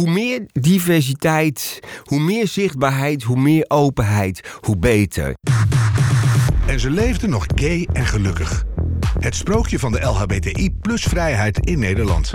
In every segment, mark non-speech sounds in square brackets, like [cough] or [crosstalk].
hoe meer diversiteit, hoe meer zichtbaarheid, hoe meer openheid, hoe beter. En ze leefden nog gay en gelukkig. Het sprookje van de LHBTI plus vrijheid in Nederland.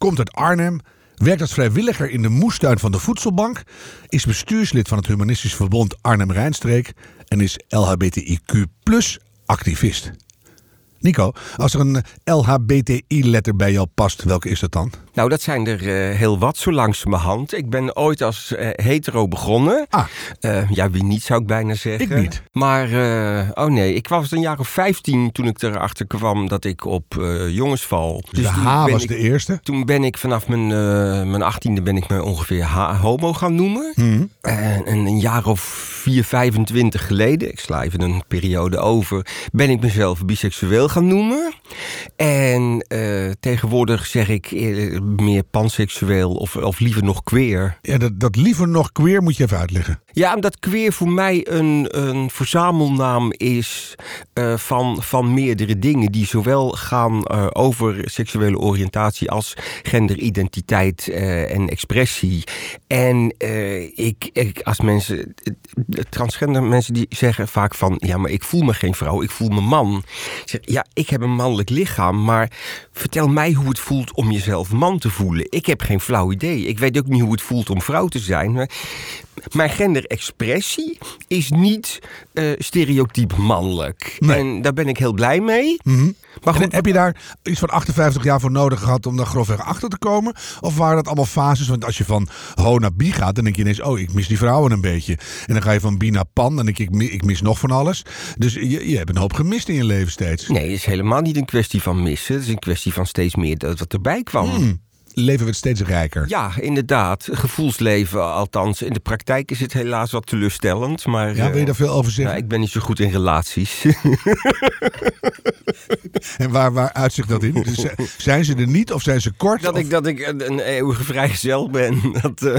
komt uit Arnhem, werkt als vrijwilliger in de moestuin van de Voedselbank, is bestuurslid van het Humanistisch Verbond Arnhem-Rijnstreek en is LHBTIQ activist. Nico, als er een LHBTI-letter bij jou past, welke is dat dan? Nou, dat zijn er uh, heel wat, zo langzamerhand. Ik ben ooit als uh, hetero begonnen. Ah. Uh, ja, wie niet, zou ik bijna zeggen. Ik niet. Maar, oh nee, ik was een jaar of 15 toen ik erachter kwam dat ik op jongens val. Dus de H was ik, de eerste? Toen ben ik vanaf mijn, mijn 18e ben ik me ongeveer homo gaan noemen. Hmm. En een jaar of 4, 25 geleden, ik sla even een periode over, ben ik mezelf biseksueel gaan noemen. En tegenwoordig zeg ik meer panseksueel of, of liever nog queer. Ja, dat, dat liever nog queer moet je even uitleggen. Ja, omdat queer voor mij een, een verzamelnaam is uh, van, van meerdere dingen die zowel gaan uh, over seksuele oriëntatie als genderidentiteit uh, en expressie. En ik, ik, als mensen, transgender mensen die zeggen vaak van ja, maar ik voel me geen vrouw, ik voel me man. Zeg, ja, ik heb een mannelijk lichaam, maar vertel mij hoe het voelt om jezelf man te voelen. Ik heb geen flauw idee. Ik weet ook niet hoe het voelt om vrouw te zijn. Maar mijn genderexpressie is niet uh, stereotyp mannelijk. Nee. En daar ben ik heel blij mee. Mm -hmm. Maar goed, en heb je daar iets van 58 jaar voor nodig gehad om daar grofweg achter te komen? Of waren dat allemaal fases? Want als je van ho naar bi gaat, dan denk je ineens... oh, ik mis die vrouwen een beetje. En dan ga je van bi naar pan en denk ik, ik mis nog van alles. Dus je, je hebt een hoop gemist in je leven steeds. Nee, het is helemaal niet een kwestie van missen. Het is een kwestie van steeds meer dat wat erbij kwam. Mm leven we steeds rijker. Ja, inderdaad. Gevoelsleven, althans. In de praktijk is het helaas wat teleurstellend. Maar, ja, wil je daar veel over zeggen? Nou, ik ben niet zo goed in relaties. [laughs] en waar, waar uitzicht dat in? Zijn ze er niet of zijn ze kort? Dat, of? ik, dat ik een, eeuwige vrijgezel ben. [laughs] Dat, uh,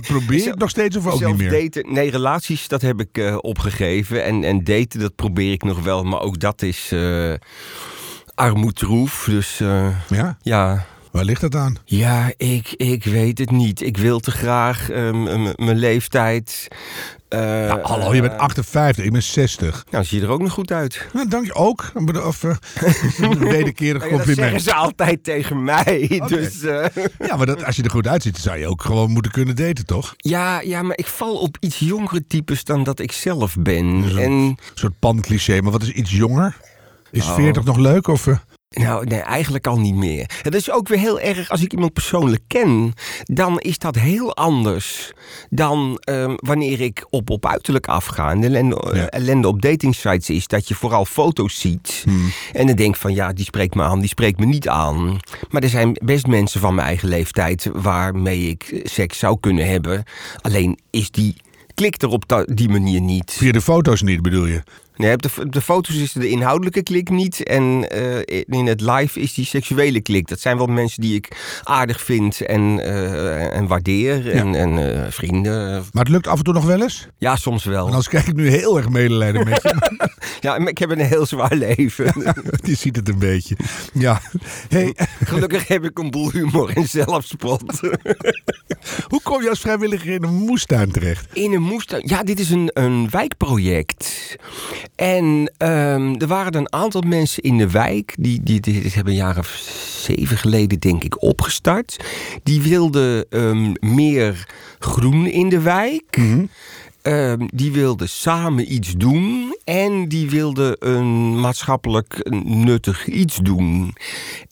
probeer je het nog steeds of ook niet meer? Daten, nee, relaties, dat heb ik uh, opgegeven. En, en daten, dat probeer ik nog wel. Maar ook dat is uh, armoedroef. Dus ja? ja. Waar ligt dat aan? Ja, ik, ik weet het niet. Ik wil te graag uh, mijn leeftijd. Uh, nou, hallo, je bent 58, ik ben 60. Nou, zie je er ook nog goed uit. Nou, dank je ook. Of uh, [laughs] een wederkerig ja, compliment. Dat zeggen ze altijd tegen mij. Okay. Dus, uh... Ja, maar dat, als je er goed uitziet, zou je ook gewoon moeten kunnen daten, toch? Ja, ja maar ik val op iets jongere types dan dat ik zelf ben. Zo'n en... soort pancliché, maar wat is iets jonger? Is oh. 40 nog leuk? Of, nou, nee, eigenlijk al niet meer. Het is ook weer heel erg, als ik iemand persoonlijk ken, dan is dat heel anders dan um, wanneer ik op, op uiterlijk afga. En de ellende, ja. ellende op datingsites is dat je vooral foto's ziet. Hmm. En dan denk van, ja, die spreekt me aan, die spreekt me niet aan. Maar er zijn best mensen van mijn eigen leeftijd waarmee ik seks zou kunnen hebben. Alleen is die klik er op die manier niet. Via de foto's niet, bedoel je? Nee, op de, op de foto's is de inhoudelijke klik niet. En uh, in het live is die seksuele klik. Dat zijn wel mensen die ik aardig vind en, uh, en waardeer. En, ja. en uh, vrienden. Maar het lukt af en toe nog wel eens? Ja, soms wel. En anders krijg ik nu heel erg medelijden met je. [laughs] ja, maar ik heb een heel zwaar leven. Ja, [laughs] je ziet het een beetje. Ja. Hey. Gelukkig heb ik een boel humor en zelfspot. [laughs] Hoe kom je als vrijwilliger in een moestuin terecht? In een moestuin? Ja, dit is een, een wijkproject. En um, er waren een aantal mensen in de wijk, die, die, dit hebben een jaar of zeven geleden denk ik opgestart. Die wilden um, meer groen in de wijk. -hmm. Ehm, die wilden samen iets doen en die wilden een maatschappelijk nuttig iets doen.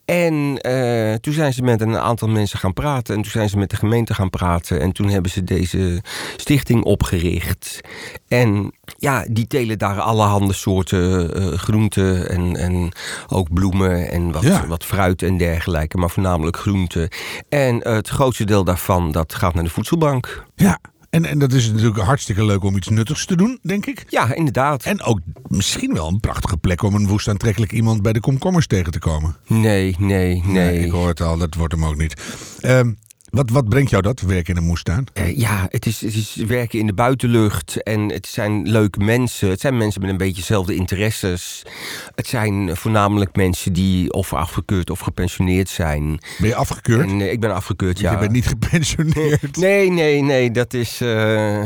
En eh, toen zijn ze met een aantal mensen gaan praten. En toen zijn ze met de gemeente gaan praten. En toen hebben ze deze stichting opgericht. En ja, die telen daar allerhande soorten uh, groenten en, en ook bloemen en wat, wat fruit en dergelijke. Maar voornamelijk groenten. En het grootste deel daarvan, dat gaat naar de voedselbank. Ja, en, en dat is natuurlijk hartstikke leuk om iets nuttigs te doen, denk ik. Ja, inderdaad. En ook misschien wel een prachtige plek om een woest aantrekkelijk iemand bij de komkommers tegen te komen. Nee, nee, nee. ik hoor het al, dat wordt hem ook niet. Um, wat, wat brengt jou dat, werken in een moestuin? Uh, ja, het is, het is werken in de buitenlucht. En het zijn leuke mensen. Het zijn mensen met een beetje dezelfde interesses. Het zijn voornamelijk mensen die of afgekeurd of gepensioneerd zijn. Ben je afgekeurd? En, uh, ik ben afgekeurd, ja. Je bent niet [laughs] gepensioneerd? Nee, nee, nee. Dat is... Uh,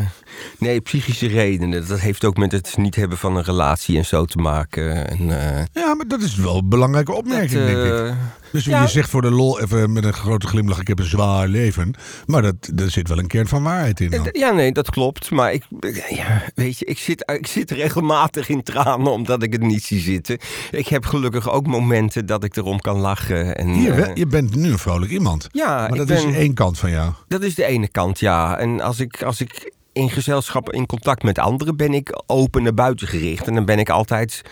nee, psychische redenen. Dat heeft ook met het niet hebben van een relatie en zo te maken. En, ja, maar dat is wel een belangrijke opmerking, dat, denk ik. Dus ja. je zegt voor de lol even met een grote glimlach: ik heb een zwaar leven. Maar dat, er zit wel een kern van waarheid in. Dan. Ja, nee, dat klopt. Maar ik, ja, weet je, ik zit, ik zit regelmatig in tranen omdat ik het niet zie zitten. Ik heb gelukkig ook momenten dat ik erom kan lachen. En, Hier, uh, je bent nu een vrolijk iemand. Ja, maar dat ben, is één kant van jou. Dat is de ene kant, ja. En als ik, als ik in gezelschap, in contact met anderen, ben ik open naar buiten gericht. En dan ben ik altijd,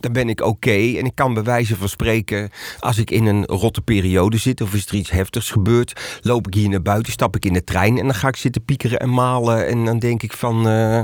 dan ben ik oké. En ik kan bij wijze van spreken, als ik in een rotte periode zit of is er iets heftigs gebeurd, loop ik hier naar buiten, stap ik in de trein en dan ga ik zitten piekeren en malen. En dan denk ik van. Uh,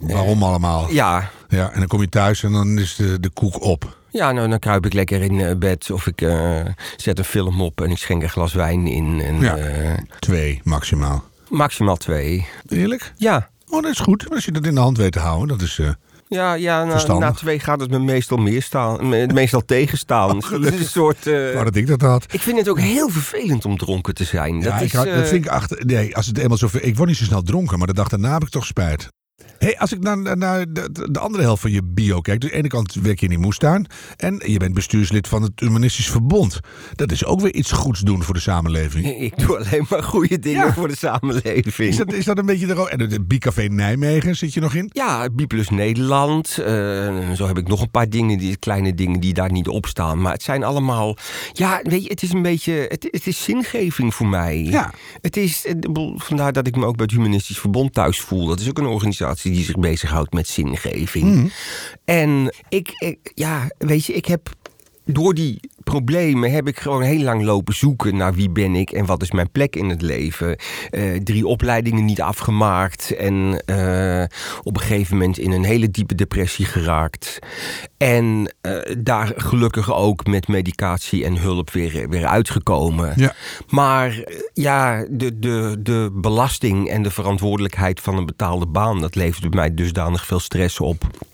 Waarom allemaal? Ja. Ja, en dan kom je thuis en dan is de, de koek op. Ja, nou dan kruip ik lekker in bed of ik uh, zet een film op en ik schenk een glas wijn in. En, ja, uh, twee maximaal. Maximaal twee. Eerlijk? Ja. Oh, dat is goed. Als je dat in de hand weet te houden, dat is... Uh, ja, ja na, na, twee gaat het me meestal meer staan, meestal tegenstaan. [laughs] Oh, dat is een soort. Uh, dat ik dat had. Ik vind het ook heel vervelend om dronken te zijn. Ja, dat, is, ik had, uh, dat vind ik achter. Nee, als het eenmaal zo. Ik word niet zo snel dronken, maar de dag daarna heb ik toch spijt. Hey, als ik naar, naar de, de, andere helft van je bio kijk. Dus aan de ene kant werk je in die moestuin. En je bent bestuurslid van het Humanistisch Verbond. Dat is ook weer iets goeds doen voor de samenleving. [laughs] Ik doe alleen maar goede dingen ja. voor de samenleving. Is dat, is dat een beetje de... En het Bicafé Nijmegen zit je nog in? Ja, Biplus Nederland. Uh, zo heb ik nog een paar dingen, die, kleine dingen die daar niet op staan. Maar het zijn allemaal... Ja, weet je, het is een beetje... Het, het is zingeving voor mij. Ja. Het is... Vandaar dat ik me ook bij het Humanistisch Verbond thuis voel. Dat is ook een organisatie die zich bezighoudt met zingeving. Mm. En ik, ik, ja, weet je, ik heb door die problemen heb ik gewoon heel lang lopen zoeken naar wie ben ik en wat is mijn plek in het leven. Uh, drie opleidingen niet afgemaakt en uh, op een gegeven moment in een hele diepe depressie geraakt. En uh, daar gelukkig ook met medicatie en hulp weer, weer uitgekomen. Ja. Maar ja, de, de, de belasting en de verantwoordelijkheid van een betaalde baan, dat levert mij dusdanig veel stress op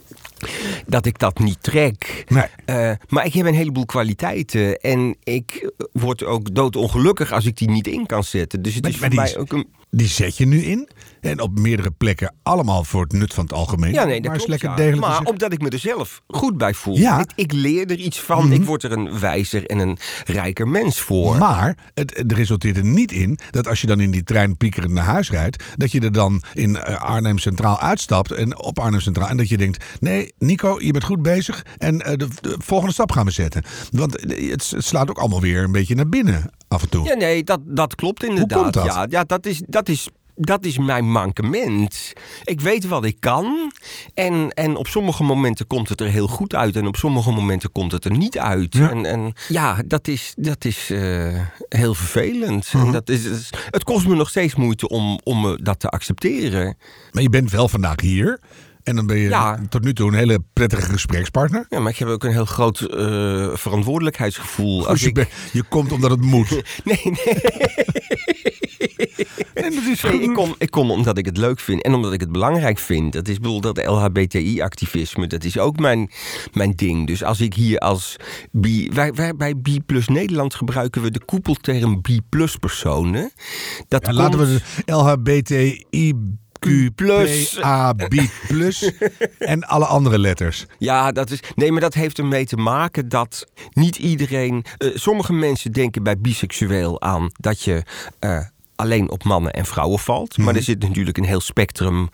dat ik dat niet trek. Nee. Uh, maar ik heb een heleboel kwaliteiten. En ik word ook doodongelukkig als ik die niet in kan zetten. Dus het maar, is voor mij ook een... Die zet je nu in? En op meerdere plekken allemaal voor het nut van het algemeen. Ja, nee, dat maar klopt, lekker ja. degelijk Maar omdat ik me er zelf goed bij voel. Ja. Ik, ik leer er iets van. Mhm. Ik word er een wijzer en een rijker mens voor. Maar het, het resulteert er niet in dat als je dan in die trein piekerend naar huis rijdt, dat je er dan in eh, Arnhem Centraal uitstapt en op Arnhem Centraal en dat je denkt: nee, Nico, je bent goed bezig en eh, de, de volgende stap gaan we zetten. Want eh, het, het slaat ook allemaal weer een beetje naar binnen af en toe. Ja, nee, dat, dat klopt inderdaad. komt dat? Ja, ja, dat is. Dat is dat is mijn mankement. Ik weet wat ik kan. En, en op sommige momenten komt het er heel goed uit. En op sommige momenten komt het er niet uit. Ja. En, en ja, dat is, dat is eh, heel vervelend. Mhm. En dat is, het kost me nog steeds moeite om, om me dat te accepteren. Maar je bent wel vandaag hier. En dan ben je Ja. tot nu toe een hele prettige gesprekspartner. Ja, maar ik heb ook een heel groot eh, verantwoordelijkheidsgevoel. Als je, ik... ben- je komt omdat het moet. [laughs] Nee, nee. [laughs] En dat is Nee, goed. ik, kom, ik kom omdat ik het leuk vind en omdat ik het belangrijk vind. Dat is bedoel, dat LHBTI-activisme, dat is ook mijn, mijn ding. Dus als ik hier als bi, wij, wij, bij B Plus Nederland gebruiken we de koepelterm B Plus personen. Dat Ja, laten we de LHBTI Q Plus. A B plus en alle andere letters. Ja, dat is. Nee, maar dat heeft ermee te maken dat niet iedereen. eh, sommige mensen denken bij biseksueel aan dat je. eh, alleen op mannen en vrouwen valt. Maar Mhm. er zit natuurlijk een heel spectrum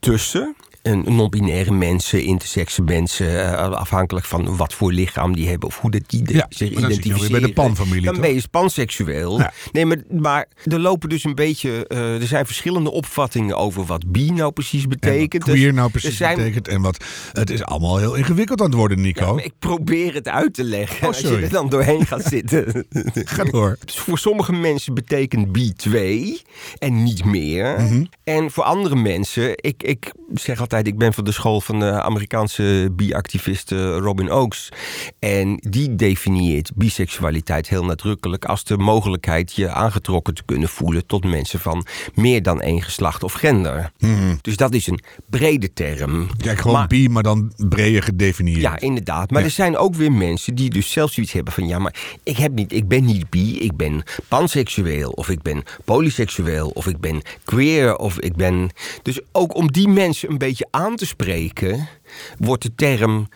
tussen. Non-binaire mensen, intersexe mensen, eh, afhankelijk van wat voor lichaam die hebben of hoe dat die Ja, zich maar dan zit je alweer bij identificeren. de panfamilie, Dan ben je panseksueel. Ja. Nee, maar, maar er lopen dus een beetje, eh, er zijn verschillende opvattingen over wat bi nou precies En wat betekent. queer Dus nou precies zijn- betekent. En wat, het is allemaal heel ingewikkeld aan het worden, Nico. Ik probeer het uit te leggen. Oh, Als je er dan doorheen gaat [laughs] zitten. Ga door. Voor sommige mensen betekent B2 en niet meer. Mhm. En voor andere mensen, ik, ik zeg altijd, ik ben van de school van de Amerikaanse bi-activiste Robin Oakes. En die definieert biseksualiteit heel nadrukkelijk als de mogelijkheid je aangetrokken te kunnen voelen tot mensen van meer dan één geslacht of gender. Dus dat is een brede term. Kijk, gewoon Maar- bi, maar dan breder gedefinieerd. ja, inderdaad. Maar Ja. er zijn ook weer mensen die dus zelfs zoiets hebben van... ja, maar ik, heb niet, ik ben niet bi, ik ben panseksueel... of ik ben polyseksueel, of ik ben queer, of ik ben... Dus ook om die mensen een beetje aan te spreken... wordt de term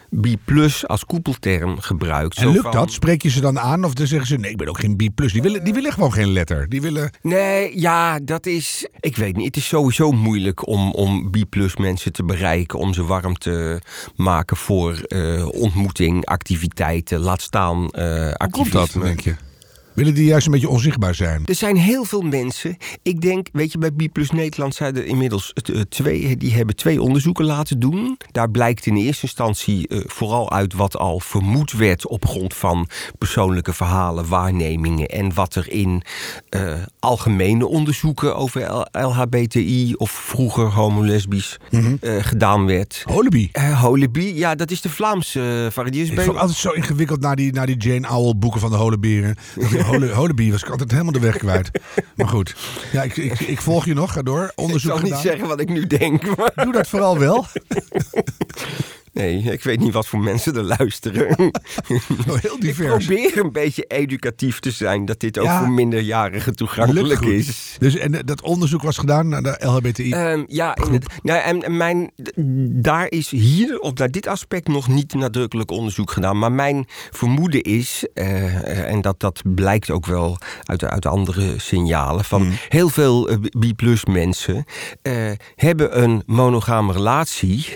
plus als koepelterm gebruikt. En lukt van- dat? Spreek je ze dan aan? Of dan zeggen ze, nee, ik ben ook geen bi+. Die willen, die willen gewoon geen letter. Die willen... Nee, ja, dat is. Ik weet niet. Het is sowieso moeilijk om, om B-plus mensen te bereiken. Om ze warm te maken voor eh, ontmoeting, activiteiten. Laat staan Hoe komt activisme. dat, denk je? Willen die juist een beetje onzichtbaar zijn? Er zijn heel veel mensen. Ik denk, weet je, bij B Plus Nederland zijn er inmiddels eh, twee. Die hebben twee onderzoeken laten doen. Daar blijkt in eerste instantie eh, vooral uit wat al vermoed werd op grond van persoonlijke verhalen, waarnemingen en wat er in eh, algemene onderzoeken over L- LHBTI of vroeger homolesbisch eh, gedaan werd. Holibi. Eh Holibi, ja, dat is de Vlaamse variant. Ik vond altijd zo ingewikkeld naar die, naar die Jane Owl boeken van de holeberen. Hole, was ik altijd helemaal de weg kwijt. Maar goed, ja, ik, ik, ik volg je nog. Ga door. Ik Onderzoek zal niet zeggen wat ik nu denk. Maar... Doe dat vooral wel. [laughs] Nee, ik weet niet wat voor mensen er luisteren. [laughs] Heel Ik divers. probeer een beetje educatief te zijn, dat dit ook Ja. voor minderjarigen toegankelijk is. Dus en eh, dat onderzoek was gedaan naar de LHBTI. Ehm, ja, het, nou, en en mijn, daar is hier op naar dit aspect nog niet nadrukkelijk onderzoek gedaan. Maar mijn vermoeden is, eh, en dat, dat blijkt ook wel uit, uit andere signalen, van Hmm. heel veel B-plus mensen eh, hebben een monogame relatie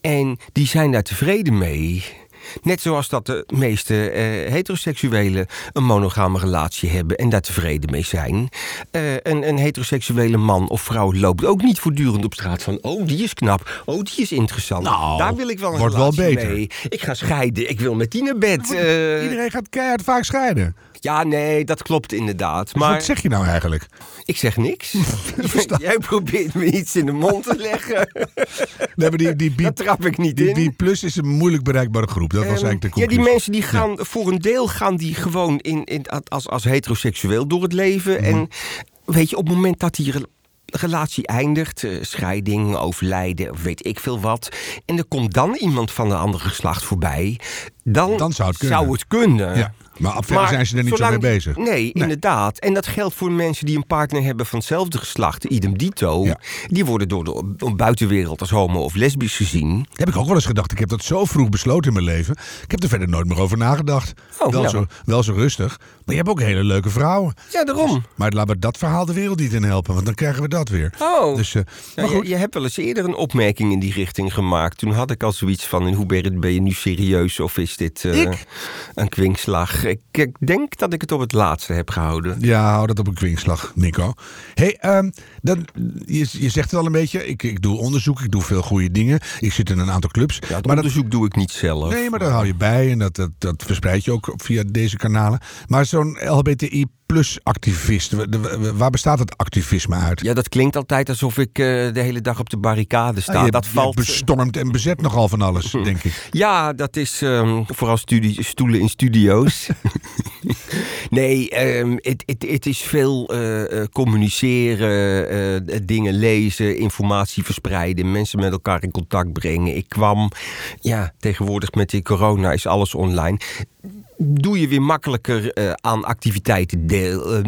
en die zijn daar tevreden mee. Net zoals dat de meeste eh, heteroseksuelen een monogame relatie hebben en daar tevreden mee zijn. Eh, een, een heteroseksuele man of vrouw loopt ook niet voortdurend op straat van... oh, die is knap, oh, die is interessant. Nou, daar wil ik wel een wordt wel relatie beter. mee. Ik ga scheiden, ik wil met die naar bed. Eh, Iedereen gaat keihard vaak scheiden. Ja, nee, dat klopt inderdaad. Dus Maar wat zeg je nou eigenlijk? ik zeg niks. [laughs] [laughs] Jij probeert me iets in de mond te leggen. [laughs] Nee, maar die, die, bi, Daar trap ik niet die, in. die plus is een moeilijk bereikbare groep. Dat was Ehm, eigenlijk de ja, conclusie. die mensen die gaan voor een deel gaan die gewoon in, in, als, als heteroseksueel door het leven. Mhm. En weet je, op het moment dat die re- relatie eindigt, eh, scheiding, overlijden, weet ik veel wat. En er komt dan iemand van een ander geslacht voorbij. Dan, Dan zou het kunnen. het kunnen. Ja, maar af verder zijn ze er niet zo mee bezig. Nee, inderdaad. En dat geldt voor mensen die een partner hebben van hetzelfde geslacht, idem dito. Ja. Die worden door de buitenwereld als homo of lesbisch gezien. Heb ik ook wel eens gedacht. Ik heb dat zo vroeg besloten in mijn leven. Ik heb er verder nooit meer over nagedacht. Oh, wel, ja. zo, wel zo rustig. Maar je hebt ook hele leuke vrouwen. Ja, daarom. Maar laten we dat verhaal de wereld niet in helpen. Want dan krijgen we dat weer. Oh. Dus, eh, maar je, goed. je hebt wel eens eerder een opmerking in die richting gemaakt. Toen had ik al zoiets van: in hoeverre ben je nu serieus of is dit eh, een kwinkslag? Ik, ik denk dat ik het op het laatste heb gehouden. Ja, hou dat op een kwinkslag, Nico. hey, ehm, dan, je, je zegt het al een beetje. Ik, ik doe onderzoek, ik doe veel goede dingen. Ik zit in een aantal clubs. Ja, maar dat, onderzoek doe ik niet zelf. nee, maar dat hou je bij en dat, dat, dat verspreid je ook via deze kanalen. Maar zo'n LHBTI plus activist, de- de- waar bestaat het activisme uit? Ja, dat klinkt altijd alsof ik eh, de hele dag op de barricade sta. Ah, je, dat je valt. bestormt en bezet nogal van alles, [laughs] denk ik. Ja, dat is ehm, vooral studie, stoelen in studio's. [laughs] nee, ehm, het, is veel eh, eh, communiceren, eh, dingen lezen, informatie verspreiden, mensen met elkaar in contact brengen. Ik kwam, ja, tegenwoordig met die corona is alles online. Doe je weer makkelijker uh, aan activiteiten deel, uh,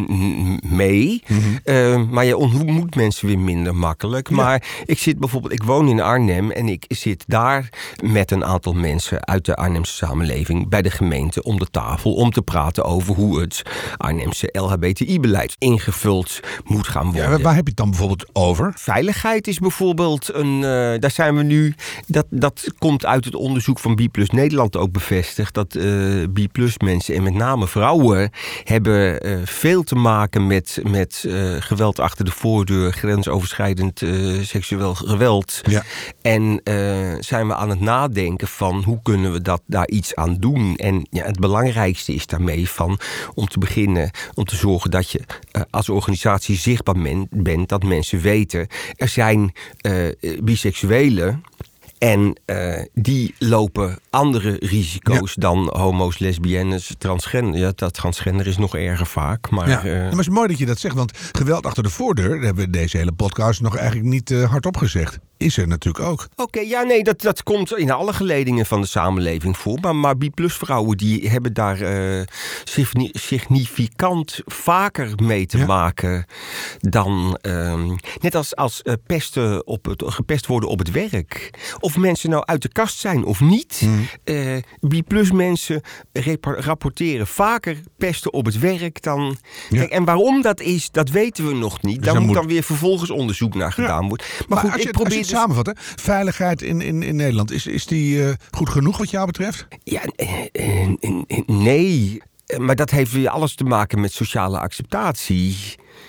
mee. Mm -hmm. uh, maar je ontmoet mensen weer minder makkelijk. Ja. Maar ik zit bijvoorbeeld, ik woon in Arnhem en ik zit daar met een aantal mensen uit de Arnhemse samenleving bij de gemeente om de tafel om te praten over hoe het Arnhemse LHBTI-beleid ingevuld moet gaan worden. Ja, waar heb je het dan bijvoorbeeld over? Veiligheid is bijvoorbeeld een. daar zijn we nu. Dat, dat komt uit het onderzoek van B Nederland ook bevestigd. Dat B mensen en met name vrouwen hebben uh, veel te maken met, met uh, geweld achter de voordeur, grensoverschrijdend uh, seksueel geweld. Ja. En zijn we aan het nadenken van hoe kunnen we dat, daar iets aan doen. En ja, het belangrijkste is daarmee van om te beginnen om te zorgen dat je als organisatie zichtbaar men, bent, dat mensen weten er zijn biseksuelen en uh, die lopen andere risico's ja. dan homo's, lesbiennes, transgender. Ja, dat transgender is nog erger vaak. Maar, ja. Uh... maar het is mooi dat je dat zegt, want geweld achter de voordeur, hebben we deze hele podcast nog eigenlijk niet uh, hardop gezegd is er natuurlijk ook. Oké, okay, ja, nee, dat, dat komt in alle geledingen van de samenleving voor. Maar, maar B-plus-vrouwen die hebben daar uh, significant vaker mee te ja. maken dan. Uh, net als, als pesten op het, gepest worden op het werk. Of mensen nou uit de kast zijn of niet. Mm. B-plus-mensen rapporteren vaker pesten op het werk dan. Ja. Kijk, en waarom dat is, dat weten we nog niet. Dus Daar moet, moet dan weer vervolgens onderzoek naar gedaan ja. worden. Maar, maar goed, ik probeer dus... samenvatten. Veiligheid in, in, in Nederland, is, is die uh, goed genoeg wat jou betreft? Ja, uh, nee. Maar dat heeft weer alles te maken met sociale acceptatie.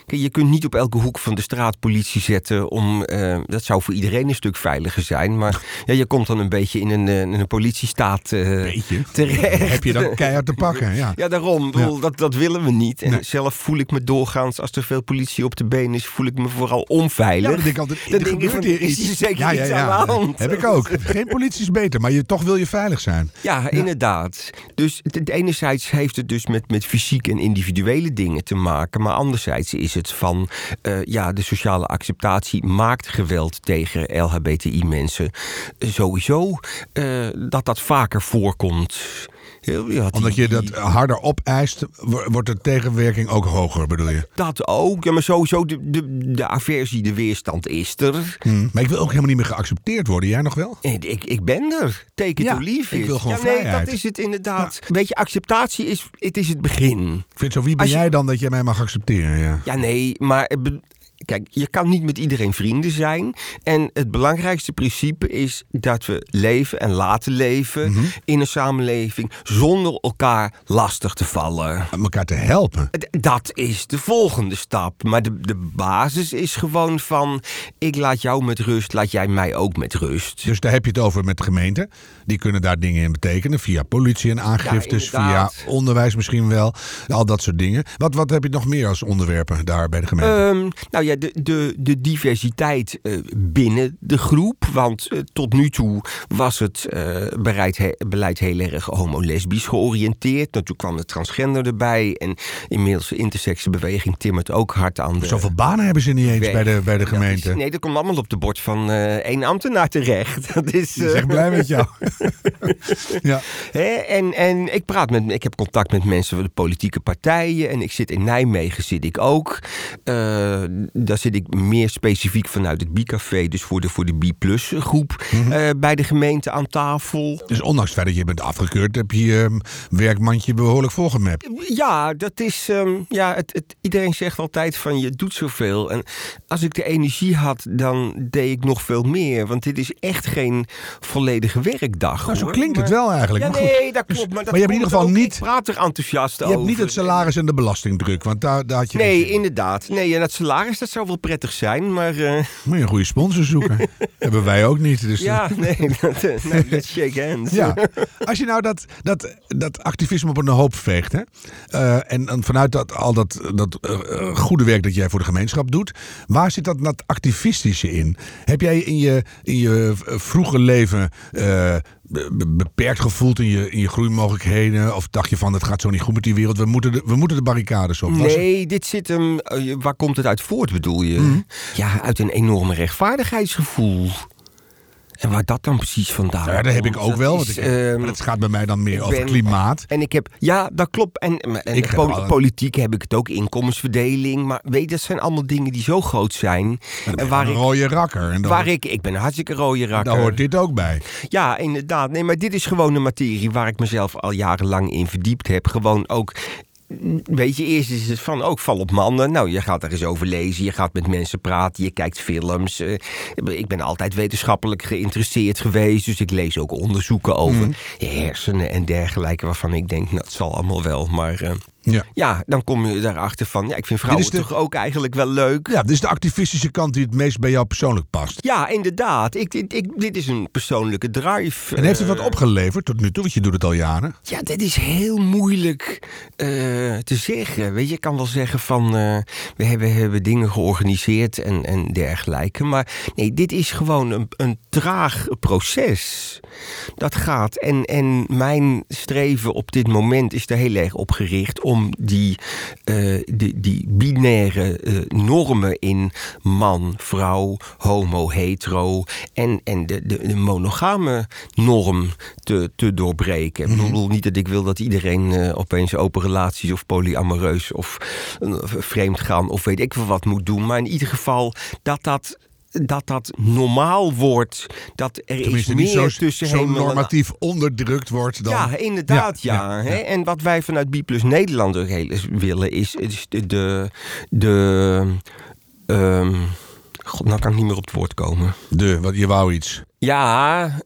Kijk, je kunt niet op elke hoek van de straat politie zetten. Om, uh, dat zou voor iedereen een stuk veiliger zijn. Maar ja, je komt dan een beetje in een, in een politiestaat uh, beetje. terecht. Heb je dan keihard te pakken. Ja, ja daarom. Ja. Dat, dat willen we niet. En nee. zelf voel ik me doorgaans, als er veel politie op de been is, voel ik me vooral onveilig. Ja, dat denk ik altijd. Dan denk ik van, is hier zeker ja, ja, iets aan de hand. [laughs] Heb ik ook. Geen politie is beter, maar je, toch wil je veilig zijn. Ja, inderdaad. Dus het, enerzijds heeft het dus met, met fysiek en individuele dingen te maken. Maar anderzijds is van uh, ja, de sociale acceptatie maakt geweld tegen LHBTI-mensen sowieso uh, dat dat vaker voorkomt. Ja, Omdat je dat harder opeist, wordt de tegenwerking ook hoger, bedoel je? Dat ook. Ja, maar sowieso, de, de, de aversie, de weerstand is er. Hmm. Maar ik wil ook helemaal niet meer geaccepteerd worden. Jij nog wel? Ik, ik ben er. Take it ja, ik wil gewoon ja, nee, vrijheid. dat is het inderdaad. Ja. Weet je, acceptatie is, het is het begin. Ik vind zo, wie ben je- jij dan dat jij mij mag accepteren? Ja. Ja, nee, maar kijk, je kan niet met iedereen vrienden zijn. En het belangrijkste principe is dat we leven en laten leven Mhm. in een samenleving zonder elkaar lastig te vallen. Om elkaar te helpen. Dat is de volgende stap. Maar de, de basis is gewoon van: ik laat jou met rust, laat jij mij ook met rust. Dus daar heb je het over met gemeenten. Die kunnen daar dingen in betekenen. Via politie en aangiftes, via onderwijs misschien wel. Al dat soort dingen. Wat, wat heb je nog meer als onderwerpen daar bij de gemeente? Ehm, nou ja, de, de, de diversiteit eh, binnen de groep. Want eh, tot nu toe was het eh, bereid, he- beleid heel erg homo-lesbisch georiënteerd. Toen kwam de transgender erbij. En inmiddels de intersexe beweging timmert ook hard aan de... Zoveel banen hebben ze niet eens weg. bij de, bij de Dat gemeente. is- nee, dat komt allemaal op de bord van één ambtenaar terecht. [laughs] Dat is, eh, echt blij met jou. [laughs] ja. Hè, en, en ik praat met, ik heb contact met mensen van de politieke partijen. En ik zit in Nijmegen zit ik ook. Eh, daar zit ik meer specifiek vanuit het B-café, dus voor de, voor de B-plus groep, Mhm. eh, bij de gemeente aan tafel. Dus ondanks het feit dat je bent afgekeurd, heb je je ehm, werkmandje behoorlijk volgemapt. Ja, dat is. ehm, ja, het, het, iedereen zegt altijd van je doet zoveel. En als ik de energie had, dan deed ik nog veel meer. Want dit is echt geen volledige werkdag. Nou, zo hoor. klinkt het wel eigenlijk. Ja, maar nee, dat Dus- klopt. Maar, dat maar je hebt in ieder geval niet, Ik praat er enthousiast je over. hebt niet het salaris en de belastingdruk. Want daar, daar had je Nee, inderdaad. Nee, en dat salaris dat zou wel prettig zijn, maar... eh, Moet je een goede sponsor zoeken. [laughs] hebben wij ook niet. Dus ja, nee, [laughs] dat, eh, nou, [laughs] let's shake hands. Ja, als je nou dat, dat, dat activisme op een hoop veegt, hè? eh, en, en vanuit dat, al dat, dat eh, eh, goede werk dat jij voor de gemeenschap doet, waar zit dat, dat activistische in? Heb jij in je, in je eh, vroege leven eh, beperkt gevoeld in je, in je groeimogelijkheden? Of dacht je van, het gaat zo niet goed met die wereld, we moeten de, we moeten de barricades op? Nee, dit zit hem... eh, waar komt het uit voort, bedoel je? Mhm. Ja, uit een enorme rechtvaardigheidsgevoel. En waar dat dan precies vandaan Ja, dat heb ik komt, ook wel. Want is, ik, ehm, maar het gaat bij mij dan meer over klimaat. En ik heb, ja, dat klopt. En, en Ik heb politiek heb ik het ook, inkomensverdeling. Maar weet je, dat zijn allemaal dingen die zo groot zijn. En waar een ik, rode rakker. En waar ik, ik ben een hartstikke rode rakker. daar hoort dit ook bij. Ja, inderdaad. Nee, maar dit is gewoon een materie waar ik mezelf al jarenlang in verdiept heb. Gewoon ook. Weet je, eerst is het van ook val op mannen. Nou, je gaat er eens over lezen, je gaat met mensen praten, je kijkt films. Eh, ik ben altijd wetenschappelijk geïnteresseerd geweest, dus ik lees ook onderzoeken over hersenen en dergelijke, waarvan ik denk, nou, het zal allemaal wel. Maar eh, Ja. ja, dan kom je daarachter van, ja, ik vind vrouwen de- toch ook eigenlijk wel leuk. ja, dit is de activistische kant die het meest bij jou persoonlijk past. Ja, inderdaad. Ik, ik, ik- dit is een persoonlijke drive. En heeft het wat Eh, opgeleverd tot nu toe? Want je doet het al jaren. Ja, dit is heel moeilijk eh, te zeggen. Weet je, ik kan wel zeggen van eh, we hebben, hebben dingen georganiseerd en, en dergelijke. Maar nee, dit is gewoon een, een traag proces. Dat gaat. En, en mijn streven op dit moment is er heel erg op gericht om die, eh, die, die binaire eh, normen in man, vrouw, homo, hetero en, en de, de, de monogame norm te, te doorbreken. Ik bedoel niet dat ik wil dat iedereen eh, opeens open relaties of polyamoreus of vreemd gaan of weet ik veel wat moet doen. Maar in ieder geval dat dat. Dat dat normaal wordt. Dat er is meer niet zo, tussen zo hemel en normatief onderdrukt wordt dan... ja, inderdaad, ja. Ja, ja, hè. ja. En wat wij vanuit Biplus Nederland ook heel eens willen, is, is de. de, ehm, God, nou kan ik niet meer op het woord komen. De, wat, je wou iets. Ja,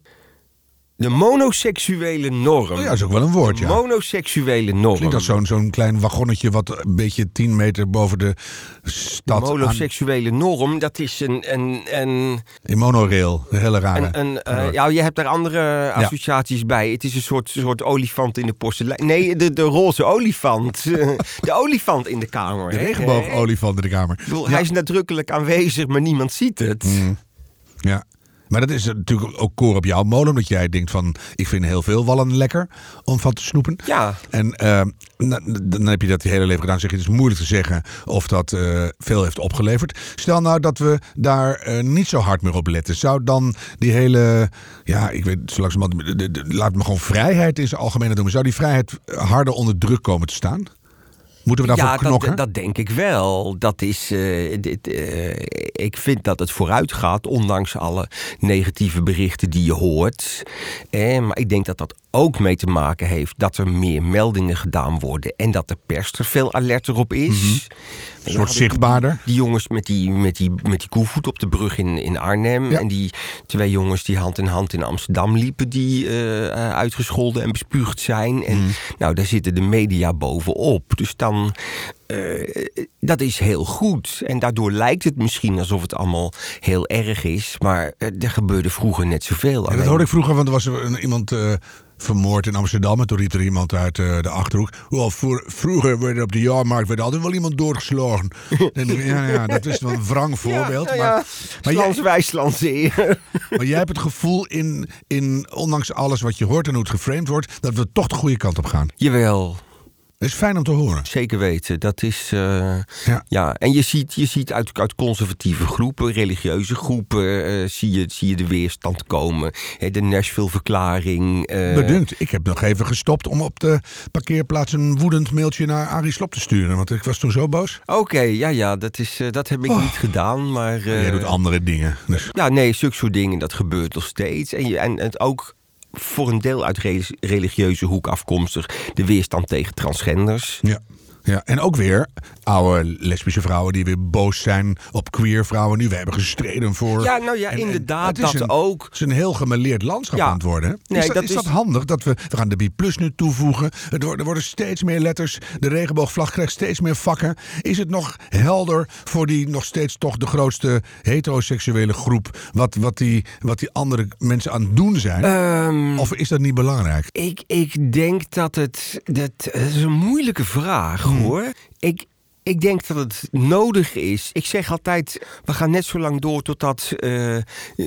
de monoseksuele norm. Oh ja, dat is ook wel een woord, de ja. monoseksuele norm. Klinkt als zo'n zo'n klein wagonnetje wat een beetje 10 meter boven de de stad aan, monoseksuele norm, dat is een. een, een in monorail. Een hele rare. Een, een, eh, ja, je hebt daar andere associaties bij. Het is een soort, soort olifant in de porselein. Nee, de, de roze olifant. [laughs] de olifant in de kamer. de regenboogolifant in de kamer. Ik bedoel, Ja. Hij is nadrukkelijk aanwezig, maar niemand ziet het. Ja. Maar dat is natuurlijk ook koor op jouw molen. Omdat jij denkt van, ik vind heel veel wallen lekker om van te snoepen. Ja. En eh, dan heb je dat je hele leven gedaan. Zeg je, het is moeilijk te zeggen of dat eh, veel heeft opgeleverd. Stel nou dat we daar eh, niet zo hard meer op letten. Zou dan die hele, ja, ik weet zo langzamerhand, laat me gewoon vrijheid in zijn algemene noemen. Zou die vrijheid harder onder druk komen te staan? Moeten we daarvoor Ja, knokken? dat, dat denk ik wel. Dat is, eh, dit, eh, ik vind dat het vooruit gaat, ondanks alle negatieve berichten die je hoort. Eh, maar ik denk dat dat ook mee te maken heeft dat er meer meldingen gedaan worden en dat de pers er veel alerter op is. Een soort zichtbaarder. Die jongens met die, met die, met die koevoet op de brug in, in Arnhem. Ja. En die twee jongens die hand in hand in Amsterdam liepen. Die eh, eh, uitgescholden en bespuugd zijn. En Mm. nou, daar zitten de media bovenop. Dus dan... eh, dat is heel goed. En daardoor lijkt het misschien alsof het allemaal heel erg is. Maar er gebeurde vroeger net zoveel. Ja, dat hoorde ik vroeger, want er was er een, iemand vermoord in Amsterdam. En toen riep er iemand uit eh, de Achterhoek. Wel, voor, vroeger werd op de jaarmarkt werd altijd wel iemand doorgeslagen. [laughs] En, ja, ja, dat is wel een wrang voorbeeld. Ja, maar, ja, maar, jij, zeer. [laughs] maar jij hebt het gevoel, in, in, ondanks alles wat je hoort en hoe het geframed wordt... dat we toch de goede kant op gaan. Jawel, Dat is fijn om te horen. Zeker weten. Dat is. eh, Ja. ja. En je ziet, je ziet uit, uit conservatieve groepen, religieuze groepen, eh, zie, je, zie je de weerstand komen. Hè, de Nashville-verklaring. Bedunkt. Ik heb nog even gestopt om op de parkeerplaats een woedend mailtje naar Arie Slop te sturen. Want ik was toen zo boos. Oké, ja, ja, dat, is, dat heb ik Oh. niet gedaan. Maar. Jij doet andere dingen. Dus. ja, nee, zulke soort dingen, dat gebeurt nog steeds. En, je, en het ook voor een deel uit re- religieuze hoek afkomstig. De weerstand tegen transgenders. Ja. Ja, en ook weer oude lesbische vrouwen die weer boos zijn op queer vrouwen. Nu, we hebben gestreden voor... Ja, nou ja, En- en inderdaad, is dat een- ook. Het is een heel gemeleerd landschap Ja. aan het worden. Nee, is dat, dat is is- dat handig? Dat we, we gaan de B Plus nu toevoegen. Het er worden steeds meer letters. De regenboogvlag krijgt steeds meer vakken. Is het nog helder voor die nog steeds toch de grootste heteroseksuele groep... wat, wat, die, wat die andere mensen aan het doen zijn? Ehm, of is dat niet belangrijk? Ik, ik denk dat het. Dat, dat is een moeilijke vraag. Hoor. Ik, ik denk dat het nodig is. Ik zeg altijd, we gaan net zo lang door totdat uh,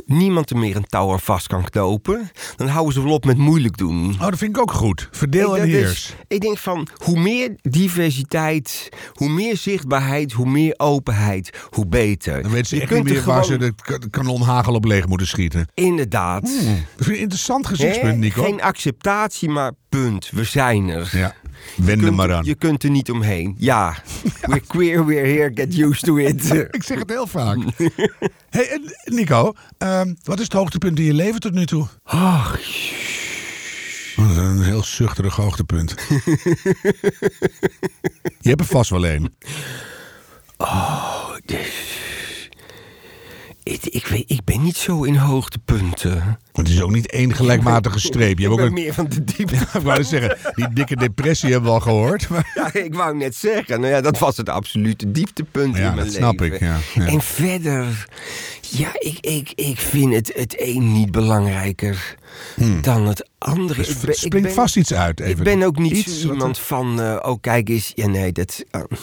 niemand er meer een touw aan vast kan knopen. Dan houden ze wel op met moeilijk doen. Oh, dat vind ik ook goed. Verdeel en heers. ik denk van, hoe meer diversiteit, hoe meer zichtbaarheid, hoe meer openheid, hoe beter. Dan weten ze echt niet meer waar ze de kanonhagel op leeg moeten schieten. Inderdaad. Hmm, dat is een interessant gezichtspunt, Nico. Geen acceptatie, maar punt. We zijn er. Ja. Wend er maar aan. Je kunt er niet omheen. Ja, [laughs] we're queer, we're here, get used to it. [laughs] ik zeg het heel vaak. [laughs] hey, Nico, ehm, wat is het hoogtepunt in je leven tot nu toe? Ach, een heel zuchterig hoogtepunt. je hebt er vast wel een. Oh, dus ik, ik, weet, ik ben niet zo in hoogtepunten. Het is ook niet één gelijkmatige streep. Je [laughs] hebt ook een... meer van de diepte. Ja, ik wou zeggen, die dikke depressie hebben we al gehoord. Maar... Ja, ik wou net zeggen. Nou ja, dat was het absolute dieptepunt ja, in mijn dat snap ik, ja, En verder, ja, ik, ik, ik vind het, het een niet belangrijker hmm. dan het andere. Dus ik springt vast iets uit. Even. Ik ben ook niet iets iemand van, uh, oh kijk eens, ja nee, dat... Uh, eh,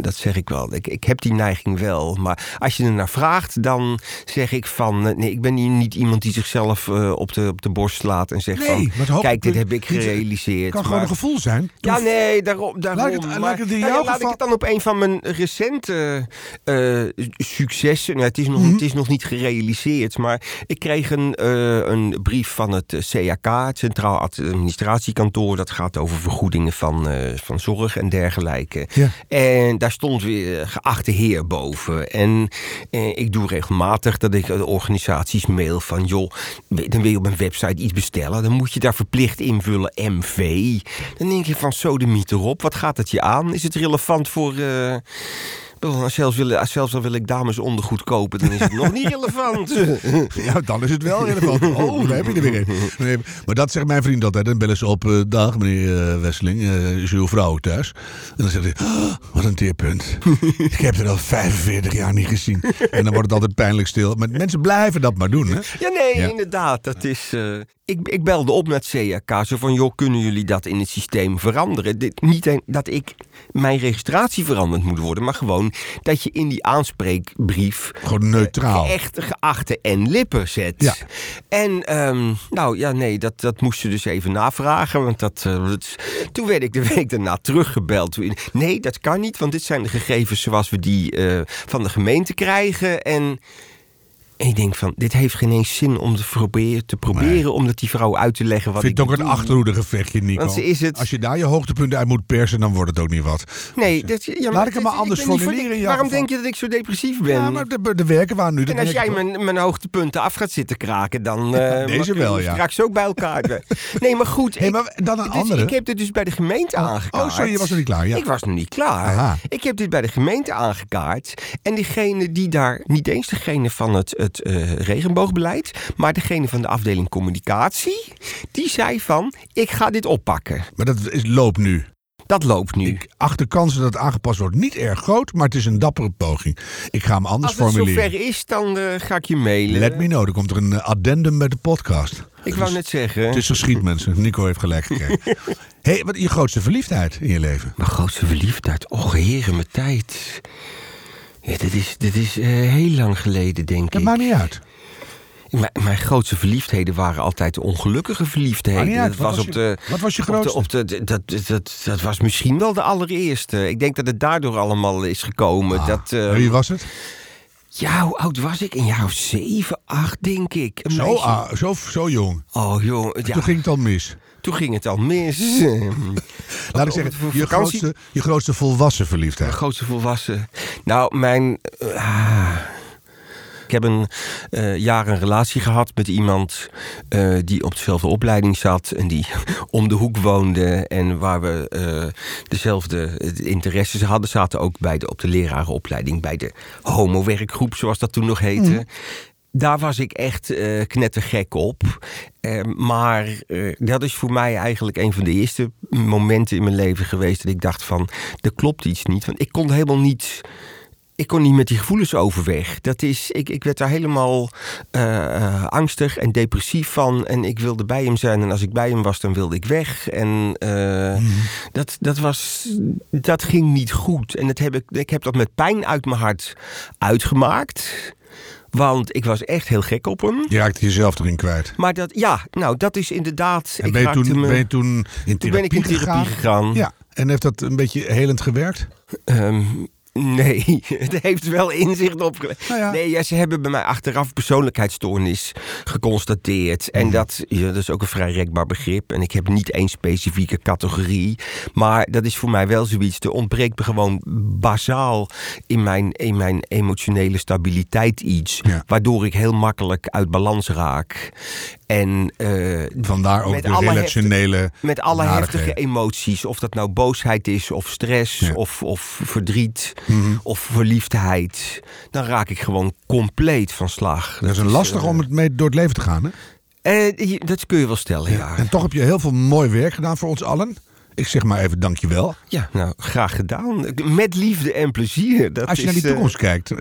dat zeg ik wel. Ik, ik heb die neiging wel. Maar als je er naar vraagt, dan zeg ik van... Eh, nee, ik ben niet iemand die zichzelf uh, op, de, op de borst slaat en zegt nee, van... Kijk, dit heb ik gerealiseerd. Het kan maar, gewoon een gevoel zijn. Ja, nee, daarom. daarom laat ik het, maar, laat ik het, nou, laat ik het dan op een van mijn recente uh, successen... Nou, het, is nog, mm -hmm. het is nog niet gerealiseerd, maar ik kreeg een, uh, een brief van het CAK... het Centraal Administratiekantoor. Dat gaat over vergoedingen van, van zorg en dergelijke. Ja. En daar stond weer geachte heer boven. En eh, ik doe regelmatig dat ik de organisaties mail van... joh, dan wil je op een website iets bestellen... dan moet je daar verplicht invullen MV. Dan denk je van, zo de mythe erop. Wat gaat het je aan? Is het relevant voor... Uh, zelfs, wil, zelfs al wil ik dames ondergoed kopen, dan is het nog niet relevant. [laughs] Ja, dan is het wel relevant. Oh, daar heb je er weer een. Maar dat zegt mijn vriend altijd. Dan bellen ze op, uh, dag meneer uh, Wesseling, uh, is uw vrouw thuis? En dan zegt hij, oh, wat een teerpunt. ik heb er al 45 jaar niet gezien. En dan wordt het altijd pijnlijk stil. Maar mensen blijven dat maar doen, hè? Ja, nee, ja. inderdaad. Dat is... Ik, ik, belde op met CAK, zo van, joh, kunnen jullie dat in het systeem veranderen? Dit, niet dat ik mijn registratie veranderd moet worden, maar gewoon dat je in die aanspreekbrief... Gewoon neutraal. Uh, echt geachte en lippen zet. Ja. En, um, nou ja, nee, dat, dat moest ze dus even navragen, want dat, uh, dat, toen werd ik de week daarna teruggebeld. Nee, dat kan niet, want dit zijn de gegevens zoals we die uh, van de gemeente krijgen en... En ik denk van, dit heeft geen eens zin om te proberen, te proberen nee. om dat die vrouw uit te leggen wat Vind ik het ook een achterhoedegevechtje, Nico. Want ze is het... Als je daar je hoogtepunten uit moet persen, dan wordt het ook niet wat. Nee, dat, ja, Laat ik hem maar anders formuleren. Waarom denk je dat ik zo depressief ben? Ja, maar de, de werken waar nu... En als jij mijn, mijn hoogtepunten af gaat zitten kraken, dan... Uh, Deze wel, ja. Straks ook bij elkaar. [laughs] nee, maar goed. Maar dan een andere. Ik heb dit dus bij de gemeente oh, aangekaart. Oh, sorry, je was nog niet klaar. Ja. Ik was nog niet klaar. Aha. Ik heb dit bij de gemeente aangekaart. En diegene die daar, niet eens degene van het, het uh, regenboogbeleid, maar degene van de afdeling communicatie, die zei van, ik ga dit oppakken. Maar dat is, loopt nu. Dat loopt nu. Ik acht de kansen dat het aangepast wordt niet erg groot, maar het is een dappere poging. Ik ga hem anders Als het formuleren. zover is, dan uh, ga ik je mailen. Let me know, er komt er een addendum bij de podcast. Ik wou net zeggen. Het is geschied, mensen. Nico heeft gelijk gekregen. [laughs] hey, wat je grootste verliefdheid in je leven? Mijn grootste verliefdheid? Och, heren, mijn tijd. Ja, dit is, dit is uh, heel lang geleden, denk dat ik. maakt niet uit. Mijn, mijn grootste verliefdheden waren altijd de ongelukkige verliefdheden. Ja, dat was, was op de, wat was je grootste? Op de, op de, dat, dat, dat was misschien wel de allereerste. Ik denk dat het daardoor allemaal is gekomen. Ah, dat, uh, wie was het? Ja, hoe oud was ik? Een jaar of zeven, acht, denk ik. Zo, zo, zo jong. Oh, jong. Ja. Toen ging het al mis. Toen ging het al mis. [laughs] Laat ik zeggen, je grootste, je grootste volwassen verliefdheid. Mijn grootste volwassen. Nou, mijn. Uh, ik heb een uh, jaar een relatie gehad met iemand uh, die op dezelfde opleiding zat en die [laughs] om de hoek woonde en waar we uh, dezelfde interesses hadden. Zaten ook bij de, op de lerarenopleiding bij de homo-werkgroep, zoals dat toen nog heette. Mm. Daar was ik echt uh, knettergek op. Uh, maar uh, dat is voor mij eigenlijk een van de eerste momenten in mijn leven geweest dat ik dacht van, er klopt iets niet. Want ik kon helemaal niet ik kon niet met die gevoelens overweg. Dat is, ik, ik werd daar helemaal eh, eh, angstig en depressief van. En ik wilde bij hem zijn. En als ik bij hem was, dan wilde ik weg. En uh, dat, dat, was, dat ging niet goed. En dat heb ik, ik heb dat met pijn uit mijn hart uitgemaakt. Want ik was echt heel gek op hem. Je raakte jezelf erin kwijt. Maar dat, ja, nou, dat is inderdaad. En ben, je toen, me, ben je toen in therapie, toen ben ik in therapie gegaan? gegaan? Ja. En heeft dat een beetje helend gewerkt? Um, [laughs] Nee, het heeft wel inzicht op. Nou ja. Nee, ja, ze hebben bij mij achteraf persoonlijkheidsstoornis geconstateerd. En mhm. dat, ja, dat is ook een vrij rekbaar begrip. En ik heb niet één specifieke categorie. Maar dat is voor mij wel zoiets. Er ontbreekt me gewoon bazaal in mijn, in mijn emotionele stabiliteit iets. Waardoor ik heel makkelijk uit balans raak. En, uh, Vandaar ook de relationele. met alle heftige emoties. Of dat nou boosheid is, of stress, of, of verdriet. Mhm. of verliefdheid, dan raak ik gewoon compleet van slag. Dat, is een lastig uh, om het mee door het leven te gaan, hè? Uh, dat kun je wel stellen, ja. En toch heb je heel veel mooi werk gedaan voor ons allen. Ik zeg maar even dankjewel. Ja, nou, graag gedaan. Met liefde en plezier. Dat Als je naar die toekomst kijkt,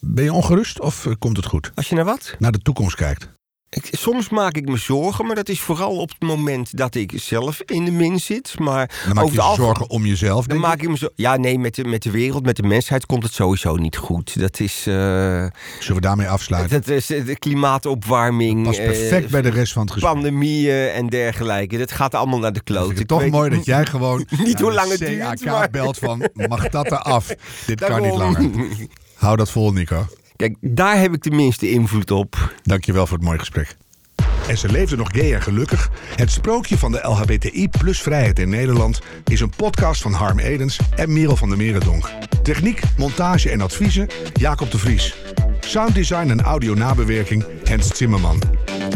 ben je ongerust of komt het goed? Als je naar wat? Naar de toekomst kijkt. Ik, soms maak ik me zorgen, maar dat is vooral op het moment dat ik zelf in de min zit. Maar dan maak je je zorgen om jezelf, dan maak ik me zo, Ja, nee, met de, met de wereld, met de mensheid komt het sowieso niet goed. Dat is... Uh, Zullen we daarmee afsluiten? Dat is de klimaatopwarming. Pas perfect uh, bij de rest van het gesprek. Pandemieën en dergelijke. Dat gaat allemaal naar de kloot. Het is toch mooi dat [laughs] jij gewoon [laughs] niet hoe lang het duurt, maar... belt van, [laughs] mag dat eraf? Dit kan niet langer. Hou dat vol, Nico. Kijk, daar heb ik de minste invloed op. Dankjewel voor het mooie gesprek. En ze leefde nog gay en gelukkig. Het sprookje van de LHBTI plus vrijheid in Nederland is een podcast van Harm Edens en Merel van der Merendonk. Techniek, montage en adviezen Jacob de Vries. Sounddesign en audio nabewerking Hens Zimmerman.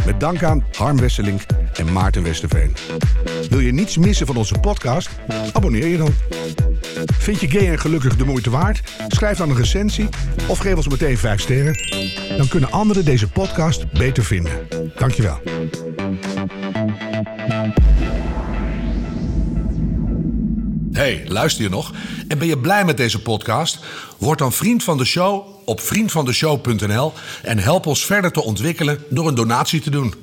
Met dank aan Harm Wesseling en Maarten Westerveen. Wil je niets missen van onze podcast? Abonneer je dan. Vind je gay en gelukkig de moeite waard? Schrijf dan een recensie of geef ons meteen 5 sterren. Dan kunnen anderen deze podcast beter vinden. Dankjewel. Hey, luister je nog? En ben je blij met deze podcast? Word dan vriend van de show op vriendvandeshow.nl en help ons verder te ontwikkelen door een donatie te doen.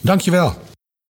Dankjewel.